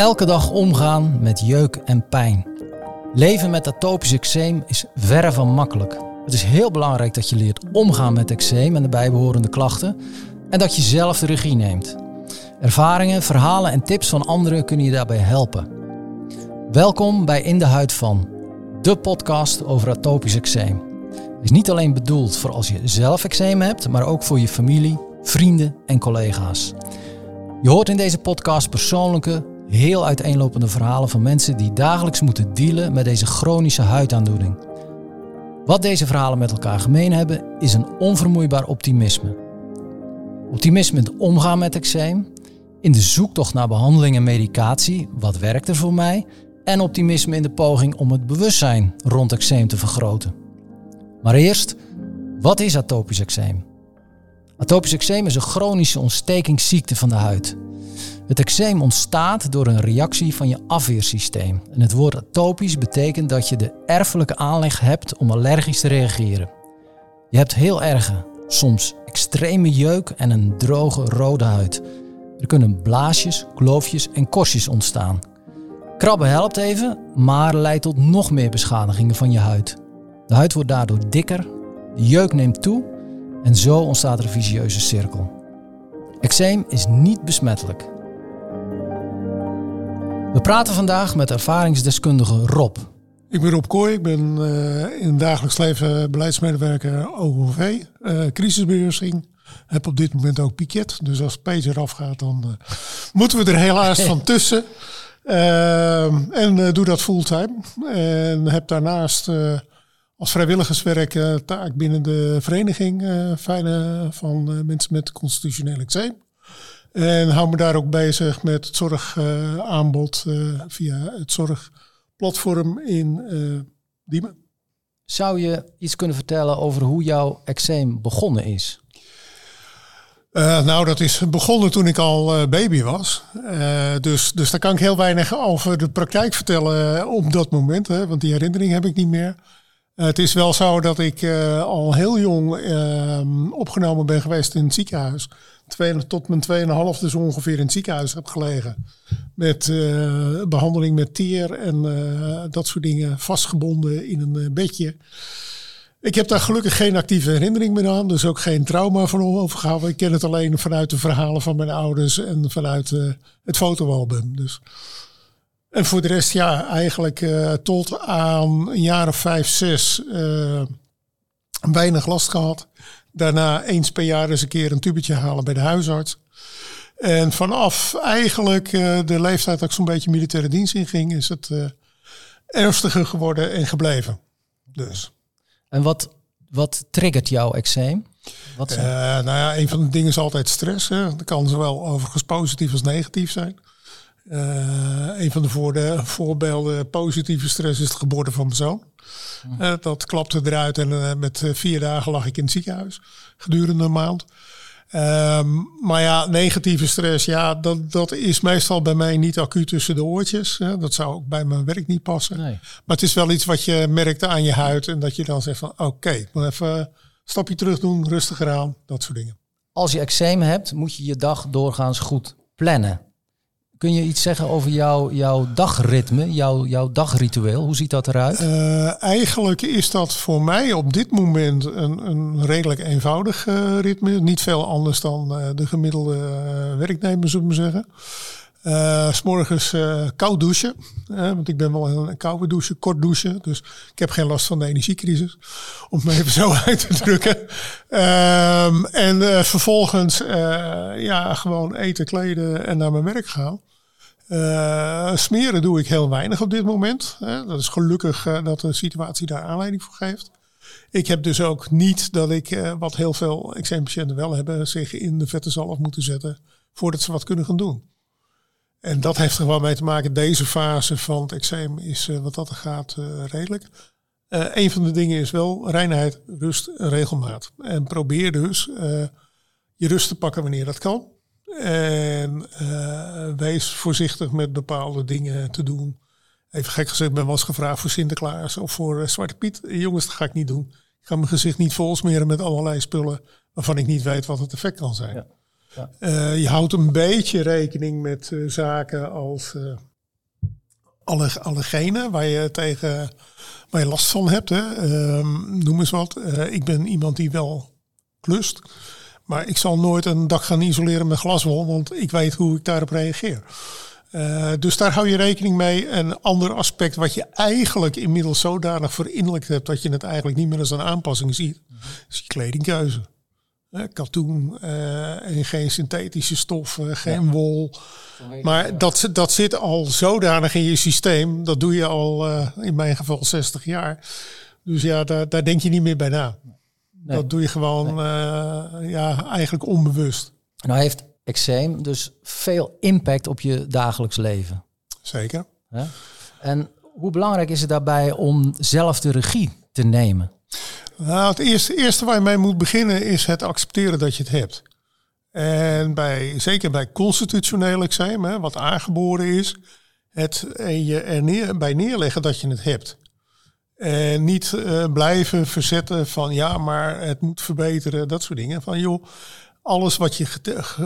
Elke dag omgaan met jeuk en pijn. Leven met atopisch eczeem is verre van makkelijk. Het is heel belangrijk dat je leert omgaan met eczeem en de bijbehorende klachten en dat je zelf de regie neemt. Ervaringen, verhalen en tips van anderen kunnen je daarbij helpen. Welkom bij In de Huid van, de podcast over atopisch eczeem. Het is niet alleen bedoeld voor als je zelf eczeem hebt, maar ook voor je familie, vrienden en collega's. Je hoort in deze podcast persoonlijke, heel uiteenlopende verhalen van mensen die dagelijks moeten dealen met deze chronische huidaandoening. Wat deze verhalen met elkaar gemeen hebben, is een onvermoeibaar optimisme. Optimisme in het omgaan met eczeem, in de zoektocht naar behandeling en medicatie, wat werkt er voor mij, en optimisme in de poging om het bewustzijn rond eczeem te vergroten. Maar eerst, wat is atopisch eczeem? Atopisch eczeem is een chronische ontstekingsziekte van de huid. Het eczeem ontstaat door een reactie van je afweersysteem. En het woord atopisch betekent dat je de erfelijke aanleg hebt om allergisch te reageren. Je hebt heel erge, soms extreme jeuk en een droge rode huid. Er kunnen blaasjes, kloofjes en korstjes ontstaan. Krabben helpt even, maar leidt tot nog meer beschadigingen van je huid. De huid wordt daardoor dikker, de jeuk neemt toe en zo ontstaat er een vicieuze cirkel. Eczeem is niet besmettelijk. We praten vandaag met ervaringsdeskundige Rob. Ik ben Rob Kooi, ik ben uh, in het dagelijks leven beleidsmedewerker OOV, uh, crisisbeheersing. Heb op dit moment ook piket, dus als Peter afgaat dan uh, moeten we er helaas van tussen. en doe dat fulltime. En heb daarnaast als vrijwilligerswerk taak binnen de vereniging fijne van mensen met constitutioneel eczeem. En hou me daar ook bezig met het zorgaanbod uh, via het zorgplatform in uh, Diemen. Zou je iets kunnen vertellen over hoe jouw eczeem begonnen is? Uh, nou, dat is begonnen toen ik al baby was. dus, dus daar kan ik heel weinig over de praktijk vertellen op dat moment. Hè, want die herinnering heb ik niet meer. Het is wel zo dat ik al heel jong ehm, opgenomen ben geweest in het ziekenhuis twee, tot mijn 2,5 dus ongeveer in het ziekenhuis heb gelegen. Met uh, behandeling met teer en dat soort dingen. Vastgebonden in een bedje. Ik heb daar gelukkig geen actieve herinnering meer aan. Dus ook geen trauma van overgehouden. Ik ken het alleen vanuit de verhalen van mijn ouders en vanuit het fotoalbum. Dus. En voor de rest, ja, eigenlijk tot aan een jaar of vijf, zes weinig last gehad. Daarna eens per jaar eens een keer een tubetje halen bij de huisarts. En vanaf eigenlijk uh, de leeftijd dat ik zo'n beetje militaire dienst inging, is het ernstiger geworden en gebleven. Dus. En wat, wat triggert jouw eczeem? Wat nou ja, een van de dingen is altijd stress. Hè. Dat kan zowel overigens positief als negatief zijn. Een van de voorbeelden positieve stress is de geboorte van mijn zoon. Uh, dat klapte eruit en uh, met eh, vier dagen lag ik in het ziekenhuis gedurende een maand. Um, maar ja, negatieve stress, ja, dat, dat is meestal bij mij niet acuut tussen de oortjes. Dat zou ook bij mijn werk niet passen. Nee. Maar het is wel iets wat je merkt aan je huid en dat je dan zegt van oké, okay, moet even een stapje terug doen, rustiger aan, dat soort dingen. Als je eczeem hebt, moet je je dag doorgaans goed plannen. Kun je iets zeggen over jouw, jouw dagritme, jouw, jouw dagritueel? Hoe ziet dat eruit? Uh, eigenlijk is dat voor mij op dit moment een, een redelijk eenvoudig uh, ritme. Niet veel anders dan uh, de gemiddelde werknemer, zullen we zeggen. Uh, S'morgens koud douchen. want ik ben wel een koude douche, kort douchen. Dus ik heb geen last van de energiecrisis. Om het even zo uit te drukken. Ehm, en vervolgens ja, gewoon eten, kleden en naar mijn werk gaan. Uh, smeren doe ik heel weinig op dit moment. Dat is gelukkig uh, dat de situatie daar aanleiding voor geeft. Ik heb dus ook niet dat ik, uh, wat heel veel eczeempatiënten wel hebben, zich in de vette zalf moeten zetten voordat ze wat kunnen gaan doen. En dat heeft er wel mee te maken. Deze fase van het eczeem is wat dat er gaat redelijk. een van de dingen is wel reinheid, rust en regelmaat. En probeer dus je rust te pakken wanneer dat kan. En uh, wees voorzichtig met bepaalde dingen te doen. Even gek gezegd, ik ben wel eens gevraagd voor Sinterklaas of voor uh, Zwarte Piet. Jongens, dat ga ik niet doen. Ik ga mijn gezicht niet vol smeren met allerlei spullen waarvan ik niet weet wat het effect kan zijn. Ja. Ja. Uh, je houdt een beetje rekening met zaken als alle, alle genen waar je tegen waar je last van hebt. Hè. Ehm, noem eens wat. Eh, ik ben iemand die wel klust. Maar ik zal nooit een dak gaan isoleren met glaswol, want ik weet hoe ik daarop reageer. Uh, dus daar hou je rekening mee. Een ander aspect wat je eigenlijk inmiddels zodanig verinnerlijkt hebt dat je het eigenlijk niet meer als een aanpassing ziet, is je kledingkeuze. Uh, katoen uh, en geen synthetische stoffen, geen wol. Maar dat, dat zit al zodanig in je systeem. Dat doe je al in mijn geval 60 jaar. Dus ja, daar, daar denk je niet meer bij na. Dat doe je gewoon ja, eigenlijk onbewust. Nou heeft eczeem dus veel impact op je dagelijks leven. Zeker. En hoe belangrijk is het daarbij om zelf de regie te nemen? Nou, het eerste, eerste waar je mee moet beginnen is het accepteren dat je het hebt. En bij, zeker bij constitutioneel eczeem, hè, wat aangeboren is, het je er neer, bij neerleggen dat je het hebt. En niet uh, blijven verzetten van ja, maar het moet verbeteren, dat soort dingen. Van joh, alles wat je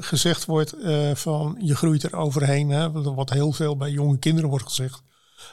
gezegd wordt uh, van je groeit er overheen, hè, wat heel veel bij jonge kinderen wordt gezegd,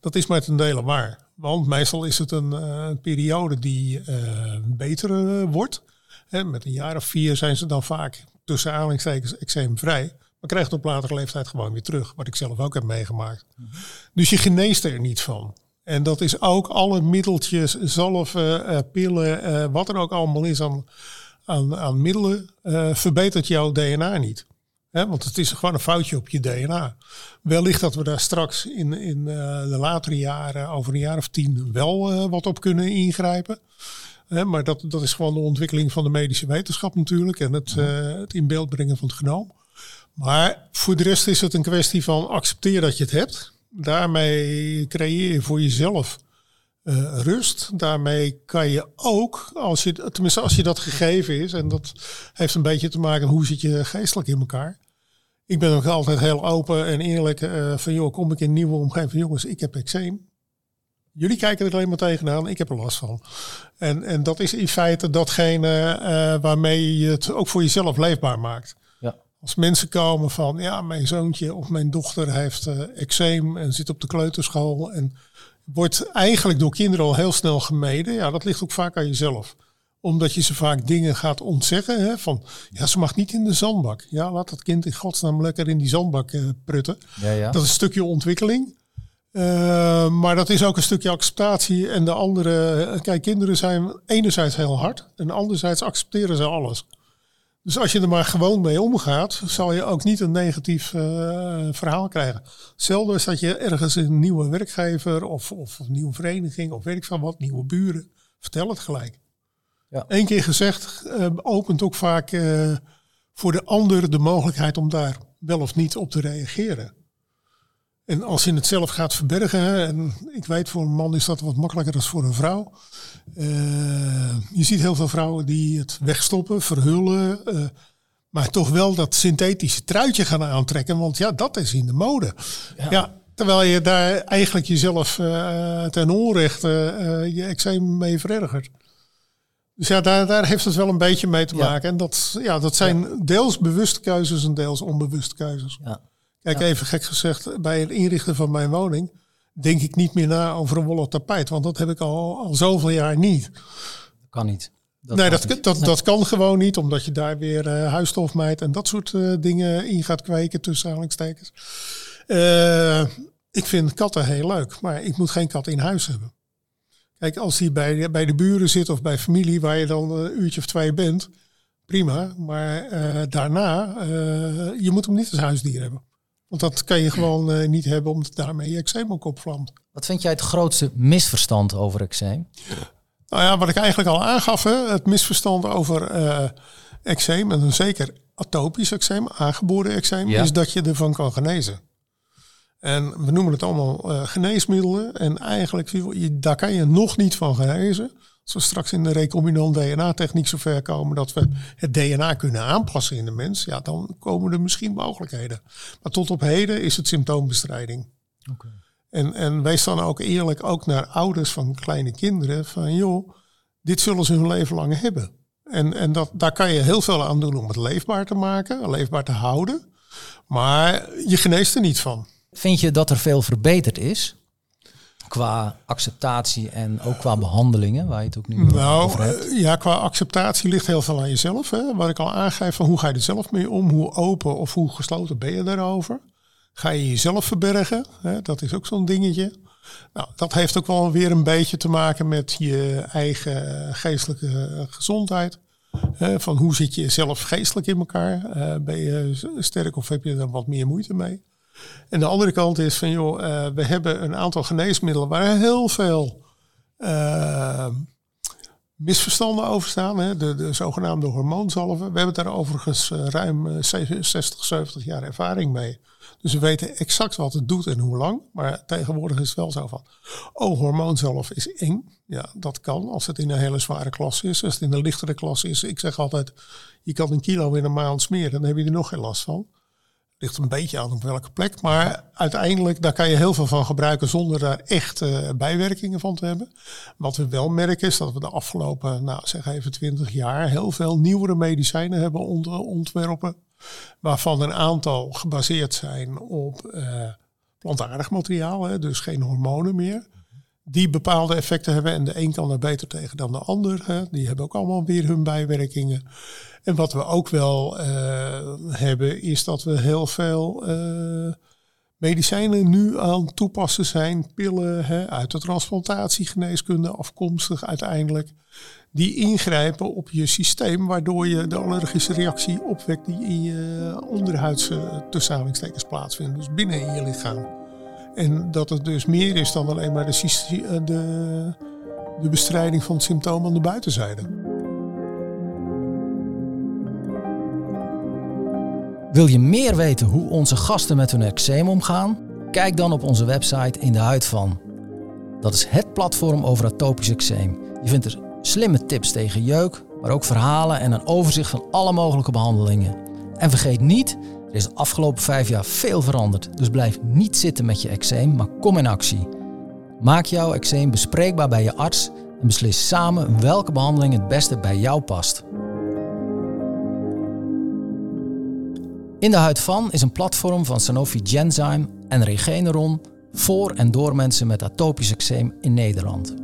dat is maar ten dele waar. Want meestal is het een, uh, periode die beter wordt. Hè, met een jaar of vier zijn ze dan vaak tussen aanhalingstekens eczeemvrij. Maar krijgt op latere leeftijd gewoon weer terug, wat ik zelf ook heb meegemaakt. Mm -hmm. Dus je geneest er niet van. En dat is ook alle middeltjes, zalven, pillen, wat er ook allemaal is aan aan, aan middelen uh, verbetert jouw DNA niet. want het is gewoon een foutje op je DNA. Wellicht dat we daar straks in, in uh, de latere jaren, over een jaar of tien, wel uh, wat op kunnen ingrijpen. maar dat, dat is gewoon de ontwikkeling van de medische wetenschap natuurlijk en het, het in beeld brengen van het genoom. Maar voor de rest is het een kwestie van accepteer dat je het hebt. Daarmee creëer je voor jezelf uh, rust. Daarmee kan je ook, als je, tenminste als je dat gegeven is, en dat heeft een beetje te maken hoe zit je geestelijk in elkaar. Ik ben ook altijd heel open en eerlijk uh, van joh, kom ik in een nieuwe omgeving van jongens, ik heb eczeem. Jullie kijken er alleen maar tegenaan, ik heb er last van. En, en dat is in feite datgene uh, waarmee je het ook voor jezelf leefbaar maakt. Als mensen komen van, ja, mijn zoontje of mijn dochter heeft uh, eczeem en zit op de kleuterschool en wordt eigenlijk door kinderen al heel snel gemeden. Ja, dat ligt ook vaak aan jezelf. Omdat je ze vaak dingen gaat ontzeggen. Hè, van, ja, ze mag niet in de zandbak. Ja, laat dat kind in godsnaam lekker in die zandbak uh, prutten. Ja, ja. Dat is een stukje ontwikkeling. Uh, maar dat is ook een stukje acceptatie. En de andere, eh, kijk, kinderen zijn enerzijds heel hard. En anderzijds accepteren ze alles. Dus als je er maar gewoon mee omgaat, zal je ook niet een negatief uh, verhaal krijgen. Hetzelfde is dat je ergens een nieuwe werkgever of, of een nieuwe vereniging of weet ik van wat, nieuwe buren, vertel het gelijk. Ja. Eén keer gezegd uh, opent ook vaak uh, voor de ander de mogelijkheid om daar wel of niet op te reageren. En als je het zelf gaat verbergen, en ik weet voor een man is dat wat makkelijker dan voor een vrouw. Uh, je ziet heel veel vrouwen die het wegstoppen, verhullen, uh, maar toch wel dat synthetische truitje gaan aantrekken, want ja, dat is in de mode. Ja. ja terwijl je daar eigenlijk jezelf uh, ten onrechte je eczeem mee verergert. Dus ja, daar, daar heeft het wel een beetje mee te maken. Ja. En dat, ja, dat zijn ja. deels bewuste keuzes en deels onbewuste keuzes. Ja. Kijk, even gek gezegd, bij het inrichten van mijn woning denk ik niet meer na over een wollen tapijt. Want dat heb ik al, al zoveel jaar niet. Dat kan niet. Dat nee, dat, niet. Dat, dat kan gewoon niet, omdat je daar weer uh, huisstofmijt en dat soort uh, dingen in gaat kweken, tussen aanhalingstekens. Uh, ik vind katten heel leuk, maar ik moet geen kat in huis hebben. Kijk, als die bij, bij de buren zit of bij familie waar je dan een uurtje of twee bent, prima. Maar daarna, je moet hem niet als huisdier hebben. Want dat kan je gewoon uh, niet hebben omdat daarmee je eczeem ook opvlamt. Wat vind jij het grootste misverstand over eczeem? Nou ja, wat ik eigenlijk al aangaf, hè, het misverstand over uh, eczeem, en dan zeker atopisch eczeem, aangeboren eczeem, ja. is dat je ervan kan genezen. En we noemen het allemaal uh, geneesmiddelen. En eigenlijk, daar kan je nog niet van genezen. Als we straks in de recombinant DNA-techniek zover komen dat we het DNA kunnen aanpassen in de mens, ja, dan komen er misschien mogelijkheden. Maar tot op heden is het symptoombestrijding. Okay. En, en wees dan ook eerlijk ook naar ouders van kleine kinderen van joh, dit zullen ze hun leven lang hebben. En, en dat, daar kan je heel veel aan doen om het leefbaar te maken, leefbaar te houden. Maar je geneest er niet van. Vind je dat er veel verbeterd is? Qua acceptatie en ook qua behandelingen, waar je het ook nu nou, over hebt? eh, Ja, qua acceptatie ligt heel veel aan jezelf. Hè? Wat ik al aangeef, van hoe ga je er zelf mee om? Hoe open of hoe gesloten ben je daarover? Ga je jezelf verbergen? Hè? Dat is ook zo'n dingetje. Nou, dat heeft ook wel weer een beetje te maken met je eigen geestelijke gezondheid. Hè? Van hoe zit je zelf geestelijk in elkaar? Eh, ben je sterk of heb je er wat meer moeite mee? En de andere kant is van, joh, eh, we hebben een aantal geneesmiddelen waar heel veel eh, misverstanden over staan. Hè? De, de zogenaamde hormoonzalven. We hebben daar overigens eh, ruim eh, 60, 70 jaar ervaring mee. Dus we weten exact wat het doet en hoe lang. Maar tegenwoordig is het wel zo van, oh, hormoonzalf is eng. Ja, dat kan als het in een hele zware klasse is. Als het in een lichtere klasse is. Ik zeg altijd, je kan een kilo in een maand smeren. Dan heb je er nog geen last van. Ligt een beetje aan op welke plek. Maar uiteindelijk, daar kan je heel veel van gebruiken zonder daar echt uh, bijwerkingen van te hebben. Wat we wel merken is dat we de afgelopen, nou zeg even 20 jaar, heel veel nieuwere medicijnen hebben ont ontwerpen. Waarvan een aantal gebaseerd zijn op uh, plantaardig materiaal, hè, dus geen hormonen meer. Die bepaalde effecten hebben en de een kan er beter tegen dan de ander. Hè. Die hebben ook allemaal weer hun bijwerkingen. En wat we ook wel uh, hebben, is dat we heel veel uh, medicijnen nu aan toepassen zijn. Pillen hè, uit de transplantatiegeneeskunde afkomstig uiteindelijk. Die ingrijpen op je systeem, waardoor je de allergische reactie opwekt die in je onderhuidse tussenhalingstekens plaatsvindt. Dus binnen in je lichaam. En dat het dus meer is dan alleen maar de, de, de bestrijding van het aan de buitenzijde. Wil je meer weten hoe onze gasten met hun eczeem omgaan? Kijk dan op onze website In de Huid van. Dat is het platform over atopisch eczeem. Je vindt er slimme tips tegen jeuk, maar ook verhalen en een overzicht van alle mogelijke behandelingen. En vergeet niet, er is de afgelopen vijf jaar veel veranderd. Dus blijf niet zitten met je eczeem, maar kom in actie. Maak jouw eczeem bespreekbaar bij je arts en beslis samen welke behandeling het beste bij jou past. In de Huid van is een platform van Sanofi Genzyme en Regeneron voor en door mensen met atopisch eczeem in Nederland.